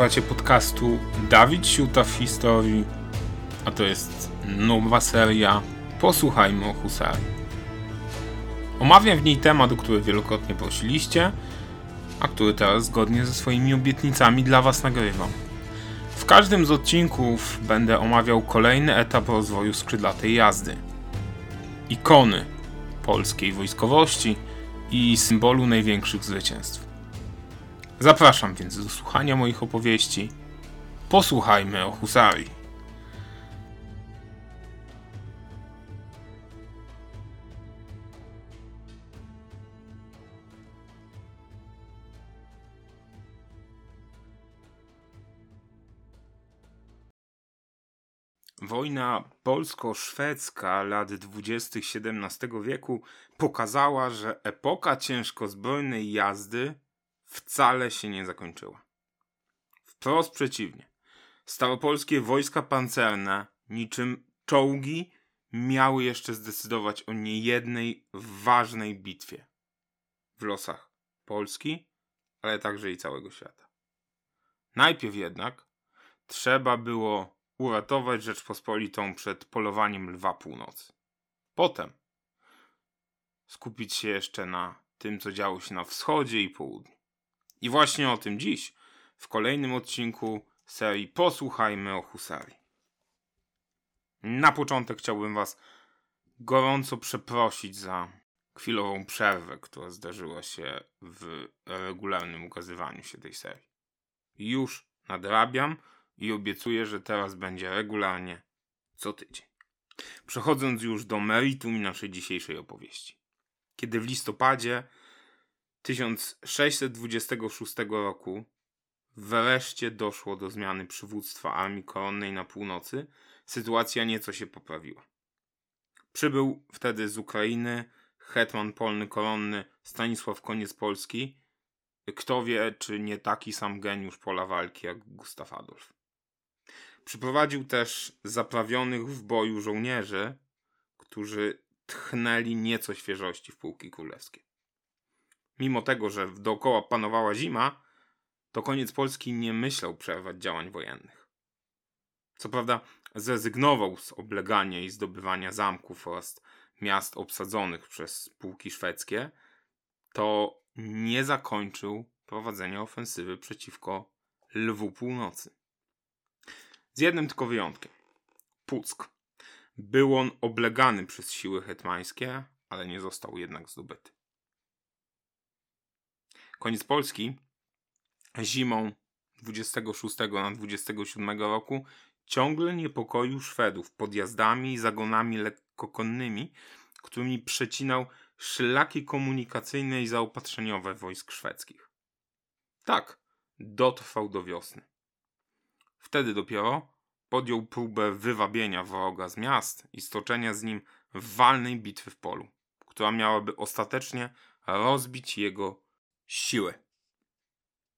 Słuchacie podcastu Dawid Siuta w historii, a to jest nowa seria Posłuchajmy o Husarii. Omawiam w niej temat, o który wielokrotnie prosiliście, a który teraz zgodnie ze swoimi obietnicami dla Was nagrywam. W każdym z odcinków będę omawiał kolejny etap rozwoju skrzydlatej jazdy. Ikony polskiej wojskowości i symbolu największych zwycięstw. Zapraszam więc do słuchania moich opowieści. Posłuchajmy o husarii. Wojna polsko-szwedzka lat 20. XVII wieku pokazała, że epoka ciężkozbrojnej jazdy wcale się nie zakończyła. Wprost przeciwnie. Staropolskie wojska pancerne, niczym czołgi, miały jeszcze zdecydować o niejednej ważnej bitwie w losach Polski, ale także i całego świata. Najpierw jednak trzeba było uratować Rzeczpospolitą przed polowaniem Lwa Północy. Potem skupić się jeszcze na tym, co działo się na wschodzie i południu. I właśnie o tym dziś, w kolejnym odcinku serii Posłuchajmy o Husarii. Na początek chciałbym Was gorąco przeprosić za chwilową przerwę, która zdarzyła się w regularnym ukazywaniu się tej serii. Już nadrabiam i obiecuję, że teraz będzie regularnie co tydzień. Przechodząc już do meritum naszej dzisiejszej opowieści. Kiedy w listopadzie 1626 roku wreszcie doszło do zmiany przywództwa armii koronnej na północy, sytuacja nieco się poprawiła. Przybył wtedy z Ukrainy hetman polny koronny Stanisław Koniec Polski. Kto wie, czy nie taki sam geniusz pola walki jak Gustaw Adolf. Przyprowadził też zaprawionych w boju żołnierzy, którzy tchnęli nieco świeżości w pułki królewskie mimo tego, że dookoła panowała zima, to koniec Polski nie myślał przerwać działań wojennych. Co prawda zrezygnował z oblegania i zdobywania zamków oraz miast obsadzonych przez pułki szwedzkie, to nie zakończył prowadzenia ofensywy przeciwko Lwu Północy. Z jednym tylko wyjątkiem. Puck. Był on oblegany przez siły hetmańskie, ale nie został jednak zdobyty. Koniec Polski zimą 26 na 27 roku ciągle niepokoił Szwedów podjazdami i zagonami lekkokonnymi, którymi przecinał szlaki komunikacyjne i zaopatrzeniowe wojsk szwedzkich. Tak, dotrwał do wiosny. Wtedy dopiero podjął próbę wywabienia wroga z miast i stoczenia z nim walnej bitwy w polu, która miałaby ostatecznie rozbić jego siłę.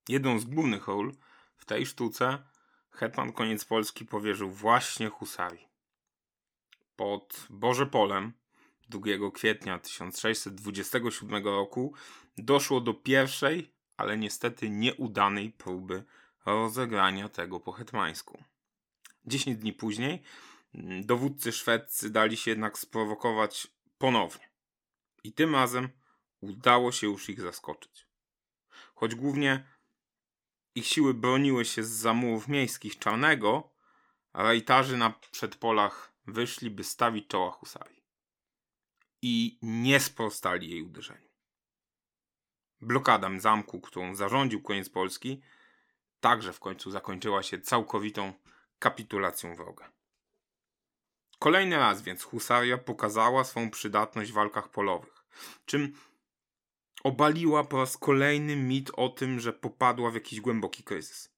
Jedną z głównych ról w tej sztuce hetman koniec Polski powierzył właśnie husarii. Pod Boże Polem 2 kwietnia 1627 roku doszło do pierwszej, ale niestety nieudanej próby rozegrania tego po hetmańsku. Dziesięć dni później dowódcy szwedzcy dali się jednak sprowokować ponownie. I tym razem udało się już ich zaskoczyć. Choć głównie ich siły broniły się z zamurów miejskich Czarnego, rajtarzy na przedpolach wyszli, by stawić czoła husarii. I nie sprostali jej uderzeniu. Blokada zamku, którą zarządził koniec Polski, także w końcu zakończyła się całkowitą kapitulacją wroga. Kolejny raz więc husaria pokazała swą przydatność w walkach polowych, czym obaliła po raz kolejny mit o tym, że popadła w jakiś głęboki kryzys.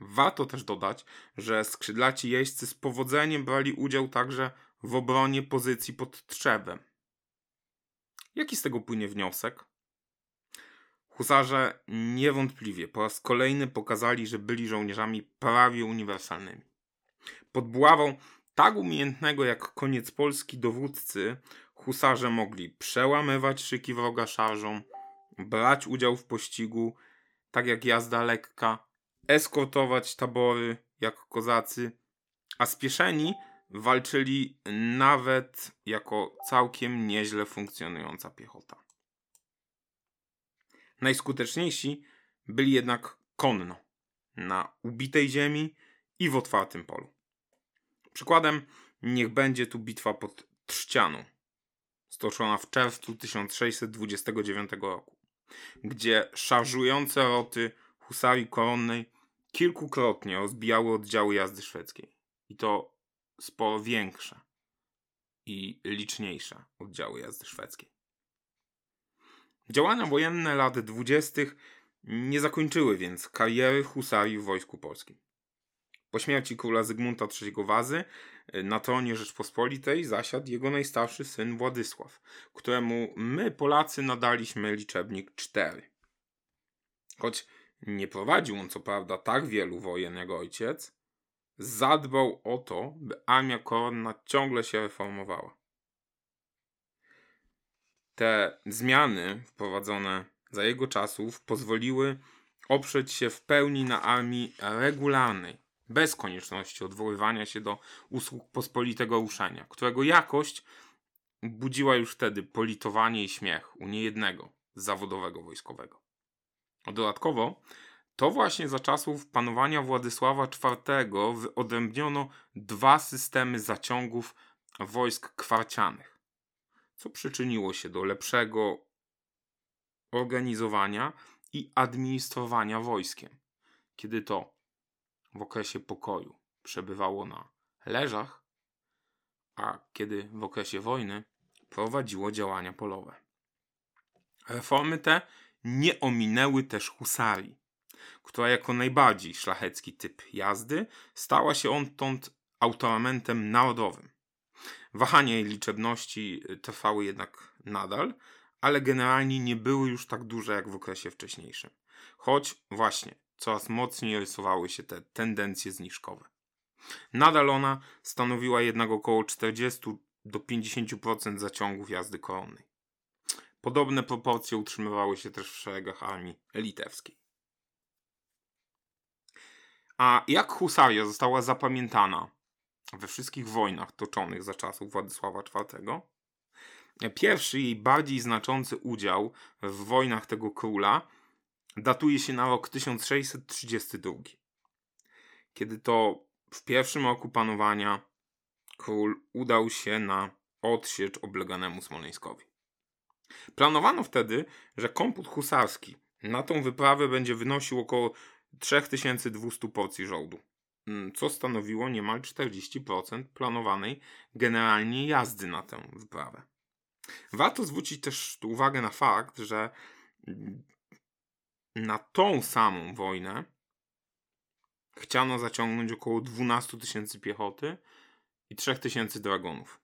Warto też dodać, że skrzydlaci jeźdźcy z powodzeniem brali udział także w obronie pozycji pod Trzebem. Jaki z tego płynie wniosek? Husarze niewątpliwie po raz kolejny pokazali, że byli żołnierzami prawie uniwersalnymi. Pod buławą tak umiejętnego jak koniec Polski dowódcy husarze mogli przełamywać szyki wroga szarżą, brać udział w pościgu, tak jak jazda lekka, eskortować tabory jak kozacy, a spieszeni walczyli nawet jako całkiem nieźle funkcjonująca piechota. Najskuteczniejsi byli jednak konno, na ubitej ziemi i w otwartym polu. Przykładem niech będzie tu bitwa pod Trzcianą, stoczona w czerwcu 1629 roku, gdzie szarżujące roty husarii koronnej kilkukrotnie rozbijały oddziały jazdy szwedzkiej. I to sporo większe i liczniejsze oddziały jazdy szwedzkiej. Działania wojenne lat dwudziestych nie zakończyły więc kariery husarii w Wojsku Polskim. Po śmierci króla Zygmunta III Wazy na tronie Rzeczpospolitej zasiadł jego najstarszy syn Władysław, któremu my Polacy nadaliśmy liczebnik 4. Choć nie prowadził on co prawda tak wielu wojen jak ojciec, zadbał o to, by armia koronna ciągle się reformowała. Te zmiany wprowadzone za jego czasów pozwoliły oprzeć się w pełni na armii regularnej, bez konieczności odwoływania się do usług pospolitego ruszania, którego jakość budziła już wtedy politowanie i śmiech u niejednego zawodowego wojskowego. Dodatkowo, to właśnie za czasów panowania Władysława IV wyodrębniono dwa systemy zaciągów wojsk kwarcianych, co przyczyniło się do lepszego organizowania i administrowania wojskiem, kiedy to w okresie pokoju przebywało na leżach, a kiedy w okresie wojny prowadziło działania polowe. Reformy te nie ominęły też husarii, która jako najbardziej szlachecki typ jazdy stała się odtąd autoramentem narodowym. Wahania jej liczebności trwały jednak nadal, ale generalnie nie były już tak duże jak w okresie wcześniejszym. Choć właśnie coraz mocniej rysowały się te tendencje zniżkowe. Nadal ona stanowiła jednak około 40 do 50% zaciągów jazdy koronnej. Podobne proporcje utrzymywały się też w szeregach armii litewskiej. A jak husaria została zapamiętana we wszystkich wojnach toczonych za czasów Władysława IV? Pierwszy jej bardziej znaczący udział w wojnach tego króla datuje się na rok 1632. Kiedy to w pierwszym roku panowania król udał się na odsiecz obleganemu Smoleńskowi. Planowano wtedy, że komput husarski na tą wyprawę będzie wynosił około 3200 porcji żołdu, mm, co stanowiło niemal 40% planowanej generalnie jazdy na tę wyprawę. Warto zwrócić też uwagę na fakt, że na tą samą wojnę chciano zaciągnąć około 12 tysięcy piechoty i 3 tysięcy dragonów.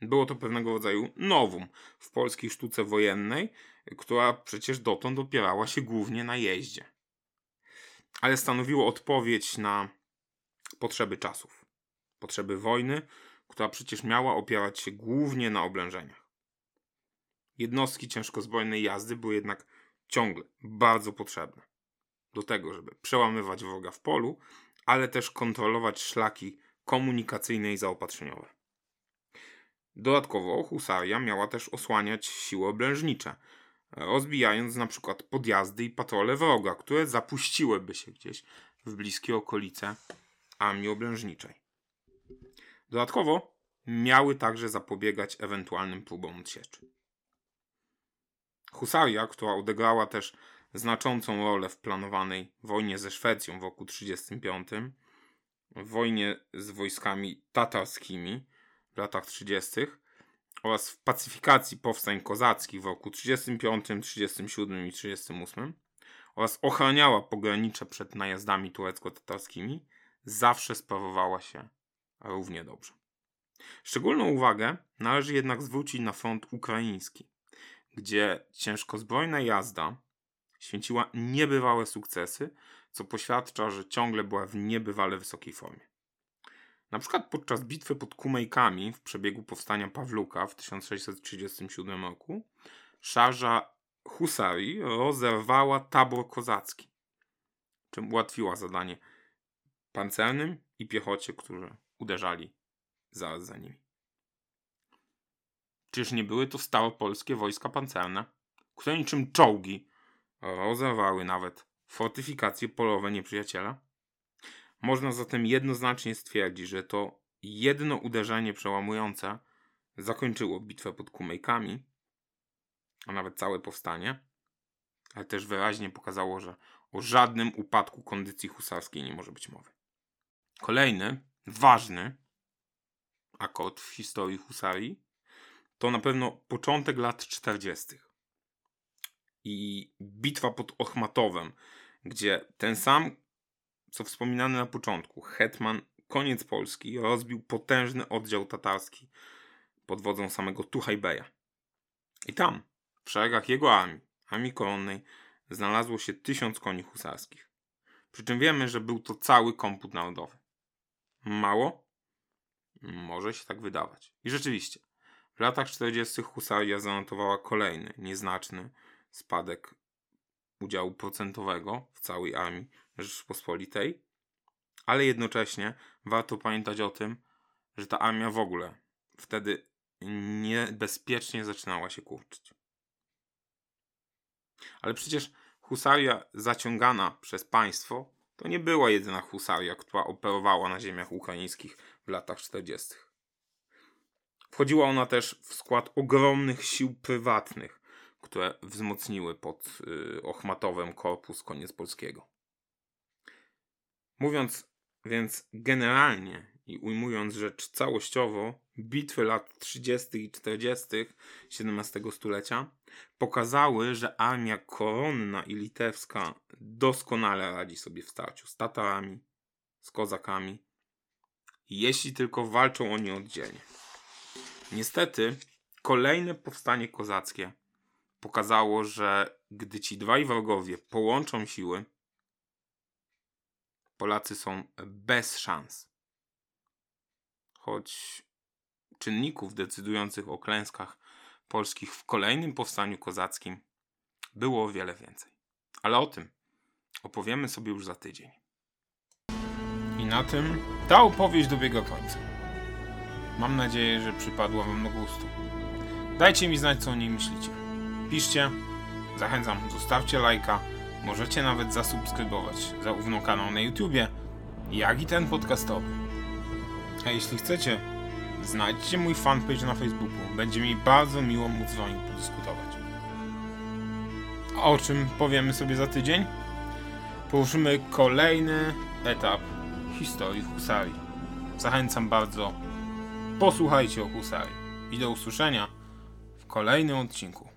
Było to pewnego rodzaju nowum w polskiej sztuce wojennej, która przecież dotąd opierała się głównie na jeździe. Ale stanowiło odpowiedź na potrzeby czasów, potrzeby wojny, która przecież miała opierać się głównie na oblężeniach. Jednostki ciężkozbrojnej jazdy były jednak ciągle bardzo potrzebne do tego, żeby przełamywać wroga w polu, ale też kontrolować szlaki komunikacyjne i zaopatrzeniowe. Dodatkowo husaria miała też osłaniać siły oblężnicze, rozbijając na przykład podjazdy i patrole wroga, które zapuściłyby się gdzieś w bliskie okolice armii oblężniczej. Dodatkowo miały także zapobiegać ewentualnym próbom odsieczy. Husaria, która odegrała też znaczącą rolę w planowanej wojnie ze Szwecją w roku 1935, w wojnie z wojskami tatarskimi w latach 30. oraz w pacyfikacji powstań kozackich w roku 1935, 1937 i 1938 oraz ochraniała pogranicze przed najazdami turecko-tatarskimi, zawsze sprawowała się równie dobrze. Szczególną uwagę należy jednak zwrócić na front ukraiński, gdzie ciężkozbrojna jazda święciła niebywałe sukcesy, co poświadcza, że ciągle była w niebywale wysokiej formie. Na przykład podczas bitwy pod Kumejkami w przebiegu powstania Pawluka w 1637 roku szarża husarii rozerwała tabor kozacki. czym ułatwiła zadanie pancernym i piechocie, którzy uderzali zaraz za nimi. Czyż nie były to stałopolskie wojska pancerne, które niczym czołgi rozerwały nawet fortyfikacje polowe nieprzyjaciela? Można zatem jednoznacznie stwierdzić, że to jedno uderzenie przełamujące zakończyło bitwę pod Kumejkami, a nawet całe powstanie, ale też wyraźnie pokazało, że o żadnym upadku kondycji husarskiej nie może być mowy. Kolejny, ważny akord w historii husarii to na pewno początek lat 40. I bitwa pod Ochmatowem, gdzie ten sam, co wspominany na początku, hetman koniec Polski rozbił potężny oddział tatarski pod wodzą samego Tuchajbeja. I tam, w szeregach jego armii, armii koronnej, znalazło się tysiąc koni husarskich. Przy czym wiemy, że był to cały komput narodowy. Mało? Może się tak wydawać. I rzeczywiście, w latach 40. husaria zanotowała kolejny, nieznaczny spadek udziału procentowego w całej armii Rzeczypospolitej, ale jednocześnie warto pamiętać o tym, że ta armia w ogóle wtedy niebezpiecznie zaczynała się kurczyć. Ale przecież husaria zaciągana przez państwo to nie była jedyna husaria, która operowała na ziemiach ukraińskich w latach 40. Wchodziła ona też w skład ogromnych sił prywatnych, które wzmocniły pod y, Ochmatowem korpus koniec polskiego. Mówiąc więc generalnie i ujmując rzecz całościowo, bitwy lat 30. i 40. XVII stulecia pokazały, że armia koronna i litewska doskonale radzi sobie w starciu z Tatarami, z Kozakami, jeśli tylko walczą oni oddzielnie. Niestety, kolejne powstanie kozackie pokazało, że gdy ci dwaj wrogowie połączą siły, Polacy są bez szans. Choć czynników decydujących o klęskach polskich w kolejnym powstaniu kozackim było o wiele więcej. Ale o tym opowiemy sobie już za tydzień. I na tym ta opowieść dobiega końca. Mam nadzieję, że przypadła Wam do gustu. Dajcie mi znać, co o niej myślicie. Piszcie, zachęcam, zostawcie lajka, możecie nawet zasubskrybować zarówno kanał na YouTubie, jak i ten podcastowy. A jeśli chcecie, znajdźcie mój fanpage na Facebooku. Będzie mi bardzo miło móc z Wami podyskutować. A o czym powiemy sobie za tydzień? Poruszymy kolejny etap historii husarii. Zachęcam bardzo. Posłuchajcie o husarii. I do usłyszenia w kolejnym odcinku.